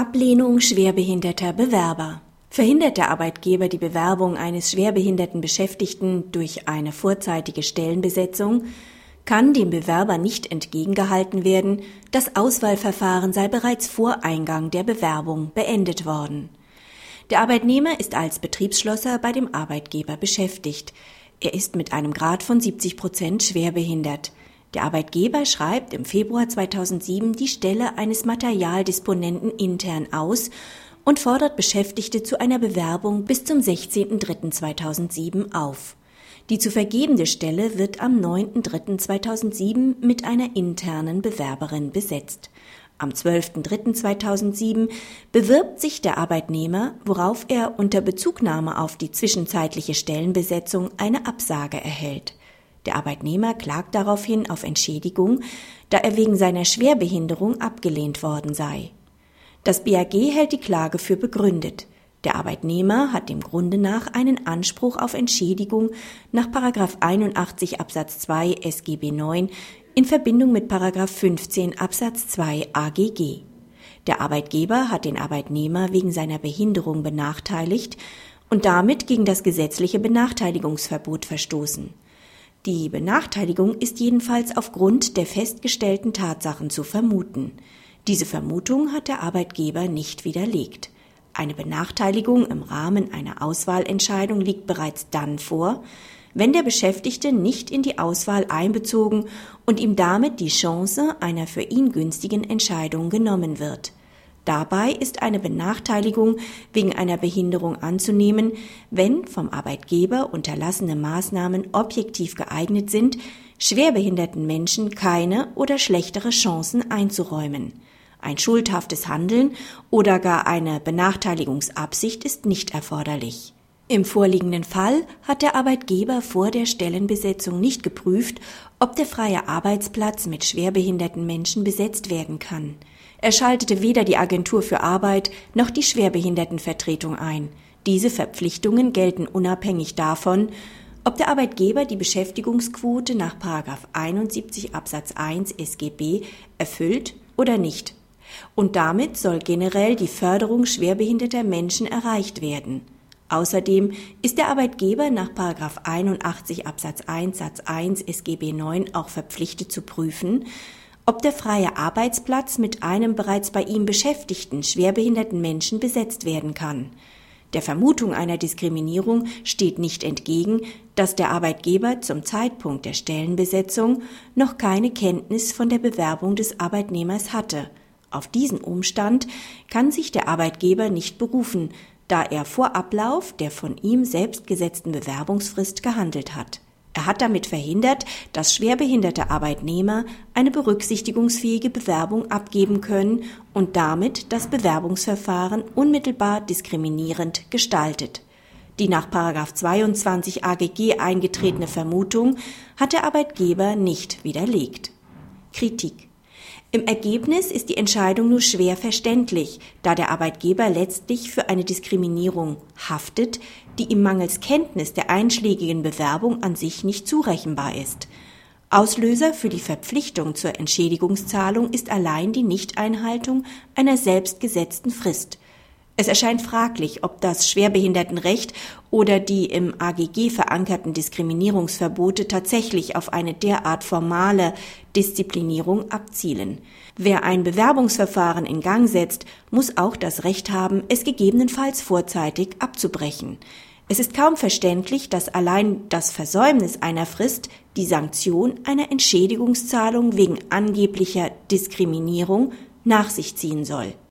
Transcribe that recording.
Ablehnung schwerbehinderter Bewerber. Verhindert der Arbeitgeber die Bewerbung eines schwerbehinderten Beschäftigten durch eine vorzeitige Stellenbesetzung, kann dem Bewerber nicht entgegengehalten werden, das Auswahlverfahren sei bereits vor Eingang der Bewerbung beendet worden. Der Arbeitnehmer ist als Betriebsschlosser bei dem Arbeitgeber beschäftigt. Er ist mit einem Grad von 70 Prozent schwerbehindert. Der Arbeitgeber schreibt im Februar 2007 die Stelle eines Materialdisponenten intern aus und fordert Beschäftigte zu einer Bewerbung bis zum 16.03.2007 auf. Die zu vergebende Stelle wird am 9.03.2007 mit einer internen Bewerberin besetzt. Am 12.03.2007 bewirbt sich der Arbeitnehmer, worauf er unter Bezugnahme auf die zwischenzeitliche Stellenbesetzung eine Absage erhält. Der Arbeitnehmer klagt daraufhin auf Entschädigung, da er wegen seiner Schwerbehinderung abgelehnt worden sei. Das BAG hält die Klage für begründet. Der Arbeitnehmer hat dem Grunde nach einen Anspruch auf Entschädigung nach 81 Absatz 2 SGB 9 in Verbindung mit 15 Absatz 2 AGG. Der Arbeitgeber hat den Arbeitnehmer wegen seiner Behinderung benachteiligt und damit gegen das gesetzliche Benachteiligungsverbot verstoßen. Die Benachteiligung ist jedenfalls aufgrund der festgestellten Tatsachen zu vermuten. Diese Vermutung hat der Arbeitgeber nicht widerlegt. Eine Benachteiligung im Rahmen einer Auswahlentscheidung liegt bereits dann vor, wenn der Beschäftigte nicht in die Auswahl einbezogen und ihm damit die Chance einer für ihn günstigen Entscheidung genommen wird. Dabei ist eine Benachteiligung wegen einer Behinderung anzunehmen, wenn vom Arbeitgeber unterlassene Maßnahmen objektiv geeignet sind, schwerbehinderten Menschen keine oder schlechtere Chancen einzuräumen. Ein schuldhaftes Handeln oder gar eine Benachteiligungsabsicht ist nicht erforderlich. Im vorliegenden Fall hat der Arbeitgeber vor der Stellenbesetzung nicht geprüft, ob der freie Arbeitsplatz mit schwerbehinderten Menschen besetzt werden kann. Er schaltete weder die Agentur für Arbeit noch die Schwerbehindertenvertretung ein. Diese Verpflichtungen gelten unabhängig davon, ob der Arbeitgeber die Beschäftigungsquote nach 71 Absatz 1 SGB erfüllt oder nicht. Und damit soll generell die Förderung schwerbehinderter Menschen erreicht werden. Außerdem ist der Arbeitgeber nach 81 Absatz 1 Satz 1 SGB 9 auch verpflichtet zu prüfen, ob der freie Arbeitsplatz mit einem bereits bei ihm beschäftigten schwerbehinderten Menschen besetzt werden kann. Der Vermutung einer Diskriminierung steht nicht entgegen, dass der Arbeitgeber zum Zeitpunkt der Stellenbesetzung noch keine Kenntnis von der Bewerbung des Arbeitnehmers hatte. Auf diesen Umstand kann sich der Arbeitgeber nicht berufen, da er vor Ablauf der von ihm selbst gesetzten Bewerbungsfrist gehandelt hat. Er hat damit verhindert, dass schwerbehinderte Arbeitnehmer eine berücksichtigungsfähige Bewerbung abgeben können und damit das Bewerbungsverfahren unmittelbar diskriminierend gestaltet. Die nach 22 AGG eingetretene Vermutung hat der Arbeitgeber nicht widerlegt. Kritik im Ergebnis ist die Entscheidung nur schwer verständlich, da der Arbeitgeber letztlich für eine Diskriminierung haftet, die ihm mangels Kenntnis der einschlägigen Bewerbung an sich nicht zurechenbar ist. Auslöser für die Verpflichtung zur Entschädigungszahlung ist allein die Nichteinhaltung einer selbstgesetzten Frist. Es erscheint fraglich, ob das Schwerbehindertenrecht oder die im AGG verankerten Diskriminierungsverbote tatsächlich auf eine derart formale Disziplinierung abzielen. Wer ein Bewerbungsverfahren in Gang setzt, muss auch das Recht haben, es gegebenenfalls vorzeitig abzubrechen. Es ist kaum verständlich, dass allein das Versäumnis einer Frist die Sanktion einer Entschädigungszahlung wegen angeblicher Diskriminierung nach sich ziehen soll.